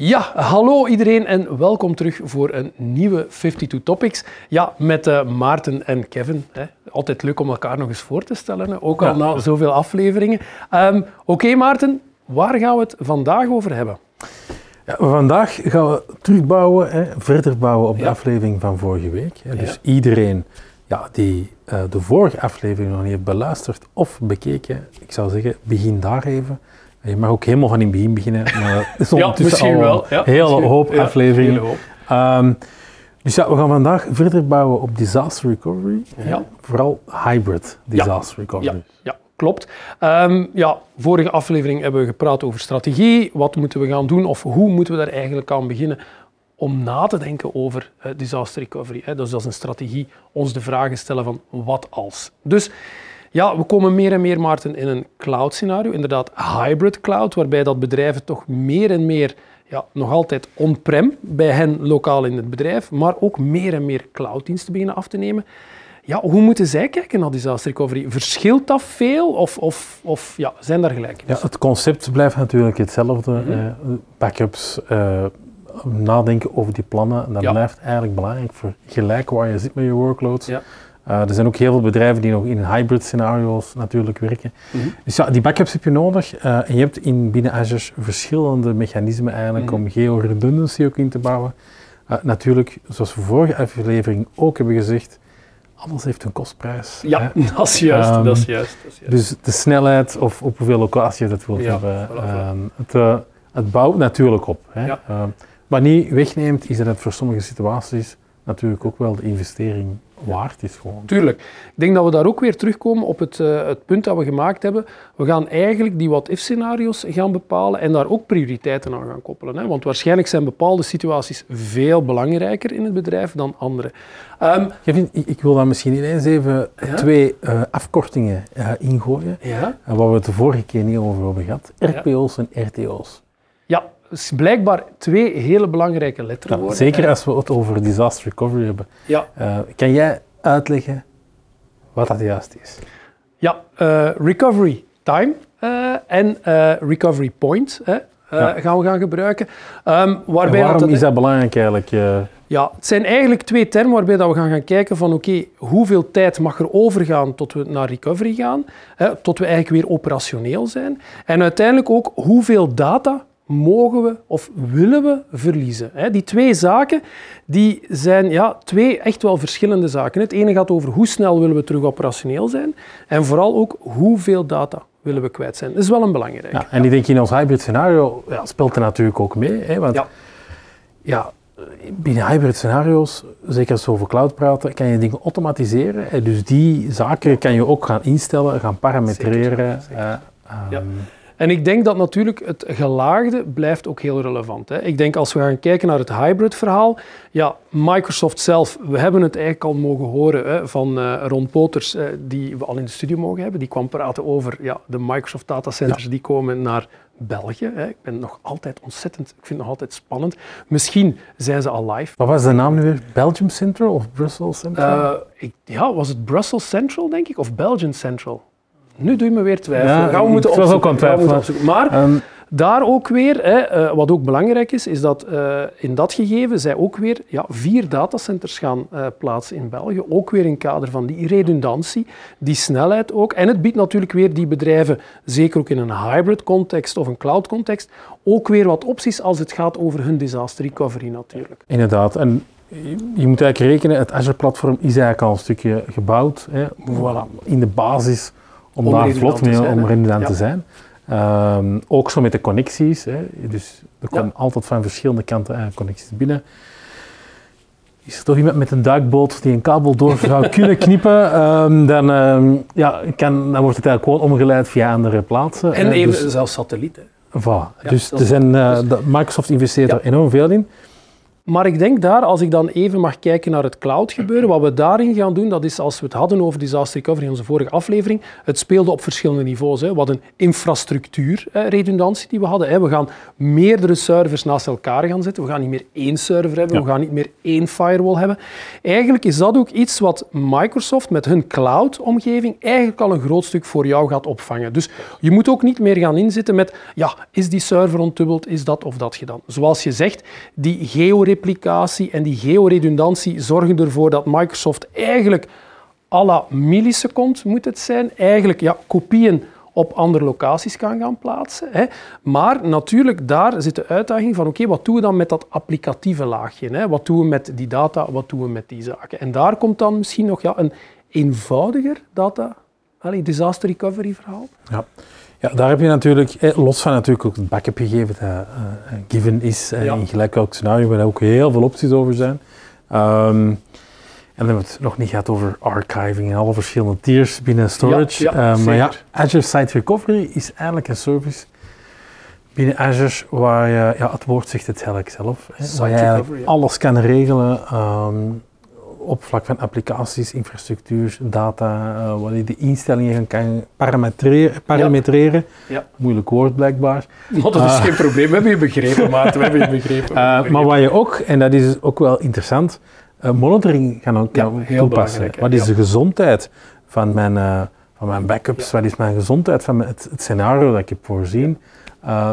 Ja, hallo iedereen en welkom terug voor een nieuwe 52 Topics. Ja, met uh, Maarten en Kevin. Hè. Altijd leuk om elkaar nog eens voor te stellen, hè. ook al na zoveel afleveringen. Um, Oké Maarten, waar gaan we het vandaag over hebben? Ja, vandaag gaan we terugbouwen, hè, verder bouwen op de aflevering van vorige week. Hè. Dus iedereen ja, die uh, de vorige aflevering nog niet heeft beluisterd of bekeken, ik zou zeggen, begin daar even. Je mag ook helemaal van in het begin beginnen, maar is ondertussen ja, al wel. Ja, hele hoop afleveringen. hele hoop. Um, dus ja, we gaan vandaag verder bouwen op disaster recovery. Ja. Vooral hybrid disaster recovery. ja klopt. Um, ja, vorige aflevering hebben we gepraat over strategie. Wat moeten we gaan doen of hoe moeten we daar eigenlijk aan beginnen om na te denken over uh, disaster recovery. Hè. Dus dat is een strategie, ons de vragen stellen van wat als. Dus ja, we komen meer en meer, Maarten, in een cloud scenario, inderdaad hybrid cloud, waarbij dat bedrijven toch meer en meer, ja, nog altijd on-prem bij hen lokaal in het bedrijf, maar ook meer en meer clouddiensten beginnen af te nemen. Ja, hoe moeten zij kijken naar disaster recovery? Verschilt dat veel of, of, of ja, zijn daar gelijk Ja, het concept blijft natuurlijk hetzelfde. Mm -hmm. uh, backups, uh, nadenken over die plannen, dat ja. blijft eigenlijk belangrijk voor gelijk waar je zit met je workloads. Ja. Uh, er zijn ook heel veel bedrijven die nog in hybrid scenario's natuurlijk werken. Mm -hmm. Dus ja, die backups heb je nodig. Uh, en je hebt in binnen Azure verschillende mechanismen eigenlijk mm -hmm. om geo-redundancy ook in te bouwen. Uh, natuurlijk, zoals we vorige aflevering ook hebben gezegd, alles heeft een kostprijs. Ja, hè? dat is juist, um, dat is juist, dat is juist. Dus de snelheid of op hoeveel locatie je dat wilt ja, hebben. Voilà, um, het, het, bouwt natuurlijk op. Hè? Ja. Um, wat niet wegneemt, is dat het voor sommige situaties natuurlijk ook wel de investering waard is gewoon. Tuurlijk. Ik denk dat we daar ook weer terugkomen op het, uh, het punt dat we gemaakt hebben. We gaan eigenlijk die what-if scenario's gaan bepalen en daar ook prioriteiten aan gaan koppelen. Hè? Want waarschijnlijk zijn bepaalde situaties veel belangrijker in het bedrijf dan andere. Um, Kevin, ik, ik wil daar misschien ineens even Ja? twee uh, afkortingen uh, ingooien. ja? Waar we het de vorige keer niet over hebben gehad. RPO's en RTO's. Blijkbaar twee hele belangrijke letterwoorden. zeker als we het over disaster recovery hebben. Ja, Uh, kan jij uitleggen wat dat juist is? ja eh, recovery time eh, en eh, recovery point hè, eh, Ja. gaan we gaan gebruiken. Ehm, waarbij waarom dat, is dat belangrijk eigenlijk? eh? Ja, het zijn eigenlijk twee termen waarbij dat we gaan gaan kijken van oké, hoeveel tijd mag er overgaan tot we naar recovery gaan, hè, tot we eigenlijk weer operationeel zijn. En uiteindelijk ook hoeveel data mogen we of willen we verliezen. Die twee zaken die zijn ja, twee echt wel verschillende zaken. Het ene gaat over hoe snel willen we terug operationeel zijn en vooral ook hoeveel data willen we kwijt zijn. Dat is wel een belangrijke. Ja, en ik denk in ons hybrid scenario ja, speelt er natuurlijk ook mee. Hè, want Ja. ja, binnen hybrid scenario's, zeker als we over cloud praten, kan je dingen automatiseren. Hè, dus die zaken kan je ook gaan instellen, gaan parametreren. Zeker, En ik denk dat natuurlijk het gelaagde blijft ook heel relevant. Hè. Ik denk als we gaan kijken naar het hybrid verhaal, ja, Microsoft zelf, we hebben het eigenlijk al mogen horen hè, van uh, Ron Poters, uh, die we al in de studio mogen hebben. Die kwam praten over ja, de Microsoft datacenters ja. die komen naar België. Hè. Ik ben nog altijd ontzettend, ik vind het nog altijd spannend. Misschien zijn ze al live. Wat was de naam nu weer? Belgium Central of Brussels Central? Uh, ik, ja, was het Brussels Central, denk ik, of Belgian Central? Nu doe je me weer twijfelen. Ja, gaan we moeten was ook aan twijfelen. opzoeken. Maar Um, daar ook weer, hè, uh, wat ook belangrijk is, is dat uh, in dat gegeven zij ook weer ja, vier datacenters gaan uh, plaatsen in België. Ook weer in het kader van die redundantie, die snelheid ook. En het biedt natuurlijk weer die bedrijven, zeker ook in een hybrid context of een cloud context, ook weer wat opties als het gaat over hun disaster recovery natuurlijk. Inderdaad. En je moet eigenlijk rekenen, het Azure-platform is eigenlijk al een stukje gebouwd. Hè, voilà, in de basis om, om daar vlot mee om redundant te zijn. Um, ook zo met de connecties. Hè. Dus er komen altijd van verschillende kanten uh, connecties binnen. Is er toch iemand met een duikboot die een kabel door zou kunnen knippen, um, dan, um, ja, kan, dan wordt het eigenlijk gewoon omgeleid via andere plaatsen. En even dus, zelfs satellieten. Voilà. Ja, dus er zijn, uh, Microsoft investeert ja. er enorm veel in. Maar ik denk daar, als ik dan even mag kijken naar het cloud gebeuren, wat we daarin gaan doen, dat is als we het hadden over disaster recovery in onze vorige aflevering, het speelde op verschillende niveaus. Hè. Wat een infrastructuurredundantie die we hadden. Hè. We gaan meerdere servers naast elkaar gaan zetten. We gaan niet meer één server hebben, we gaan niet meer één firewall hebben. Eigenlijk is dat ook iets wat Microsoft met hun cloud-omgeving eigenlijk al een groot stuk voor jou gaat opvangen. Dus je moet ook niet meer gaan inzitten met, ja, is die server ontdubbeld, is dat of dat gedaan. Zoals je zegt, die georeplicatie en die georedundantie zorgen ervoor dat Microsoft eigenlijk à la milliseconde moet het zijn, eigenlijk ja, kopieën op andere locaties kan gaan plaatsen. Hè. Maar natuurlijk, daar zit de uitdaging van oké, wat doen we dan met dat applicatieve laagje? Hè? Wat doen we met die data, wat doen we met die zaken? En daar komt dan misschien nog ja, een eenvoudiger data, disaster recovery verhaal. Ja. Ja, daar heb je natuurlijk, los van natuurlijk ook het backup gegeven dat uh, given is in gelijk welk scenario, waar ook heel veel opties over zijn. Um, en dan hebben we het nog niet gehad over archiving en alle verschillende tiers binnen storage. Ja, ja, uh, maar ja, Azure Site Recovery is eigenlijk een service binnen Azure waar je, ja, het woord zegt het eigenlijk zelf, hè, waar je alles kan regelen um, op vlak van applicaties, infrastructuur, data, uh, waar je de instellingen kan parametreren. parametreren. Ja. Moeilijk woord blijkbaar. Dat is uh, geen probleem, we hebben je begrepen, Maarten, we hebben je begrepen. Uh, maar waar je ook, en dat is ook wel interessant, monitoring gaan ook ja, toepassen. Wat is de gezondheid van mijn, van mijn backups? Wat is mijn gezondheid van het, het, scenario dat ik heb voorzien?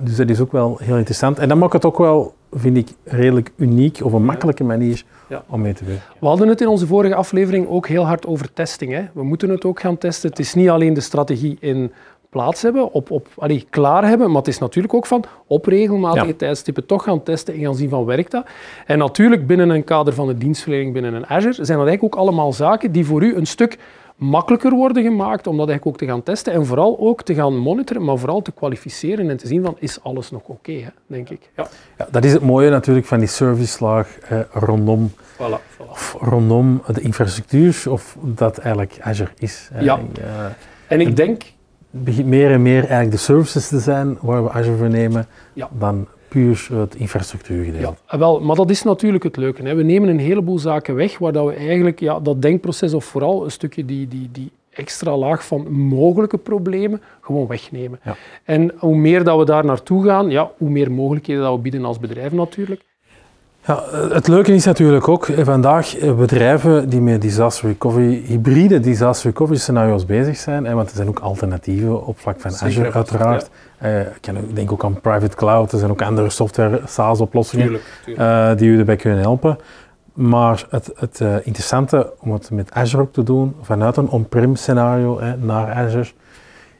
Dus dat is ook wel heel interessant. En dat maakt het ook wel, vind ik, redelijk uniek of een makkelijke manier om mee te werken. We hadden het in onze vorige aflevering ook heel hard over testing. Hè? We moeten het ook gaan testen. Het is niet alleen de strategie in plaats hebben, op, op, allee, klaar hebben. Maar het is natuurlijk ook van op regelmatige ja. tijdstippen toch gaan testen en gaan zien van werkt dat. En natuurlijk binnen een kader van de dienstverlening binnen een Azure zijn dat eigenlijk ook allemaal zaken die voor u een stuk makkelijker worden gemaakt om dat eigenlijk ook te gaan testen en vooral ook te gaan monitoren, maar vooral te kwalificeren en te zien van is alles nog oké, okay, denk ik. Ja. ja. dat is het mooie natuurlijk van die service eh, rondom, voilà, voilà. Of rondom de infrastructuur of dat eigenlijk Azure is. Ja. Uh, en ik denk begint meer en meer eigenlijk de services te zijn waar we Azure voor nemen dan puur het infrastructuurgedeelte. Ja, wel, maar dat is natuurlijk het leuke. Hè. We nemen een heleboel zaken weg waar dat we eigenlijk ja, dat denkproces of vooral een stukje die, die, die extra laag van mogelijke problemen gewoon wegnemen. Ja. En hoe meer dat we daar naartoe gaan, ja, hoe meer mogelijkheden dat we bieden als bedrijf natuurlijk. Ja, het leuke is natuurlijk ook eh, vandaag eh, bedrijven die met disaster recovery, hybride disaster recovery scenario's bezig zijn, want er zijn ook alternatieven op vlak van Azure uiteraard. Ja. Uh, ik denk ook aan private cloud, er zijn ook andere software SaaS-oplossingen uh, die u erbij kunnen helpen. Maar het, het uh, interessante om het met Azure ook te doen, vanuit een on-prem scenario naar Azure,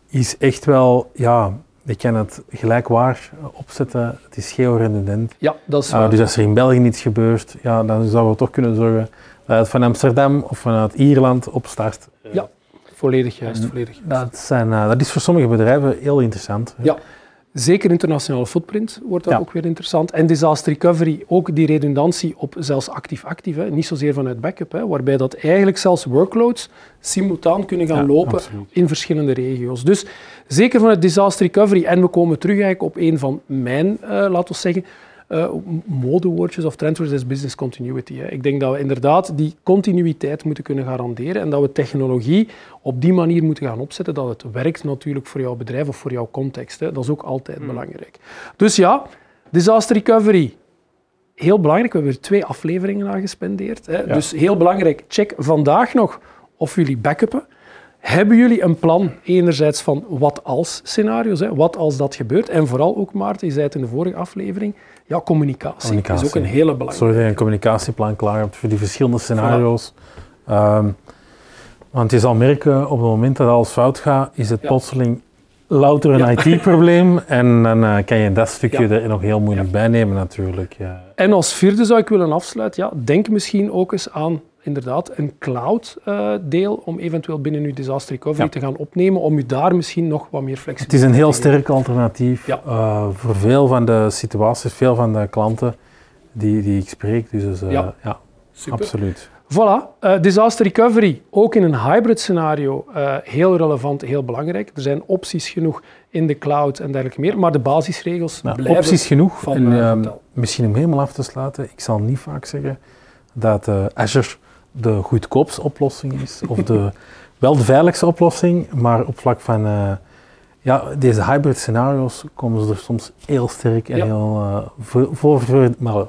is echt wel ja, je kan het gelijkwaar opzetten. Het is georedundant. Ja, dat is ah, waar. dus als er in België iets gebeurt, ja, dan zouden we toch kunnen zorgen dat het van Amsterdam of vanuit Ierland opstart. Ja, volledig juist. volledig Dat, zijn, uh, dat is voor sommige bedrijven heel interessant. Ja. Zeker internationale footprint wordt dat ook weer interessant. En disaster recovery, ook die redundantie op zelfs actief-actief, niet zozeer vanuit backup, hè, waarbij dat eigenlijk zelfs workloads simultaan kunnen gaan lopen in verschillende regio's. Dus zeker vanuit disaster recovery, en we komen terug eigenlijk op een van mijn, uh, laten we zeggen, uh, modewoordjes of trendwoordjes is business continuity. Hè. Ik denk dat we inderdaad die continuïteit moeten kunnen garanderen en dat we technologie op die manier moeten gaan opzetten dat het werkt natuurlijk voor jouw bedrijf of voor jouw context. Hè. Dat is ook altijd mm. belangrijk. Dus ja, disaster recovery. Heel belangrijk, we hebben er twee afleveringen aan gespendeerd. Hè. Dus heel belangrijk, check vandaag nog of jullie backuppen. Hebben jullie een plan, enerzijds van wat als scenario's, hè, wat als dat gebeurt, en vooral ook, Maarten, je zei het in de vorige aflevering, ja, communicatie, communicatie. is ook een hele belangrijke. Zorg dat je een communicatieplan klaar hebt voor die verschillende scenario's. Um, want je zal merken, op het moment dat alles fout gaat, is het plotseling louter een IT-probleem. En dan uh, kan je dat stukje er nog heel moeilijk bij nemen natuurlijk. En als vierde zou ik willen afsluiten, ja, denk misschien ook eens aan inderdaad een cloud-deel uh, om eventueel binnen uw disaster recovery te gaan opnemen, om u daar misschien nog wat meer flexibel Het is een heel sterk alternatief ja. uh, voor veel van de situaties, veel van de klanten die, die ik spreek. Dus uh, ja. ja, absoluut. Voilà, uh, disaster recovery, ook in een hybrid scenario, uh, heel relevant, heel belangrijk. Er zijn opties genoeg in de cloud en dergelijke meer, maar de basisregels nou, blijven Opties genoeg, van, en uh, misschien om helemaal af te sluiten, ik zal niet vaak zeggen dat Azure de goedkoopste oplossing is, of de, wel de veiligste oplossing, maar op vlak van ja, deze hybrid scenario's komen ze er soms heel sterk en heel voor, voor, voor, maar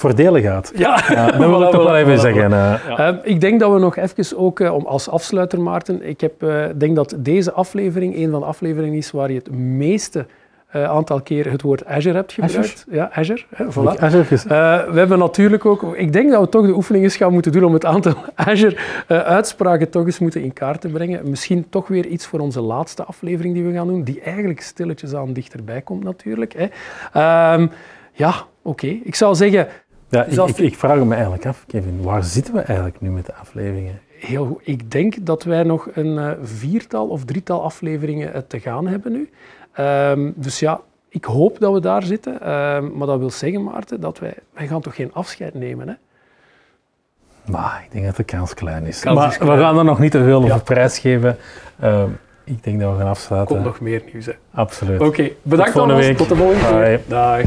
voordelen gaat. Ja, ja dat wil ik toch wel even zeggen. Uh, ik denk dat we nog even ook, uh, om als afsluiter Maarten, ik heb, uh, denk dat deze aflevering een van de afleveringen is waar je het meeste aantal keer het woord Azure hebt gebruikt. Azure? Ja, Azure. Hè, voilà. Azure we hebben natuurlijk ook, ik denk dat we toch de oefening eens gaan moeten doen om het aantal Azure-uitspraken toch eens moeten in kaart te brengen. Misschien toch weer iets voor onze laatste aflevering die we gaan doen, die eigenlijk stilletjes aan dichterbij komt natuurlijk. Hè. Ehm, ja, oké. Ik zou zeggen, ja, ik, ik, ik, vraag me eigenlijk af, Kevin, waar zitten we eigenlijk nu met de afleveringen? Heel goed. Ik denk dat wij nog een uh, viertal of drietal afleveringen uh, te gaan hebben nu. Um, dus ja, ik hoop dat we daar zitten. Um, maar dat wil zeggen, Maarten, dat wij, wij gaan toch geen afscheid nemen, hè? Maar ik denk dat de kans klein is. Kans maar is klein. we gaan er nog niet te veel over prijsgeven. Uh, ik denk dat we gaan afsluiten. Komt nog meer nieuws, hè? Absoluut. Oké, okay, bedankt week. Tot de volgende keer. Dag.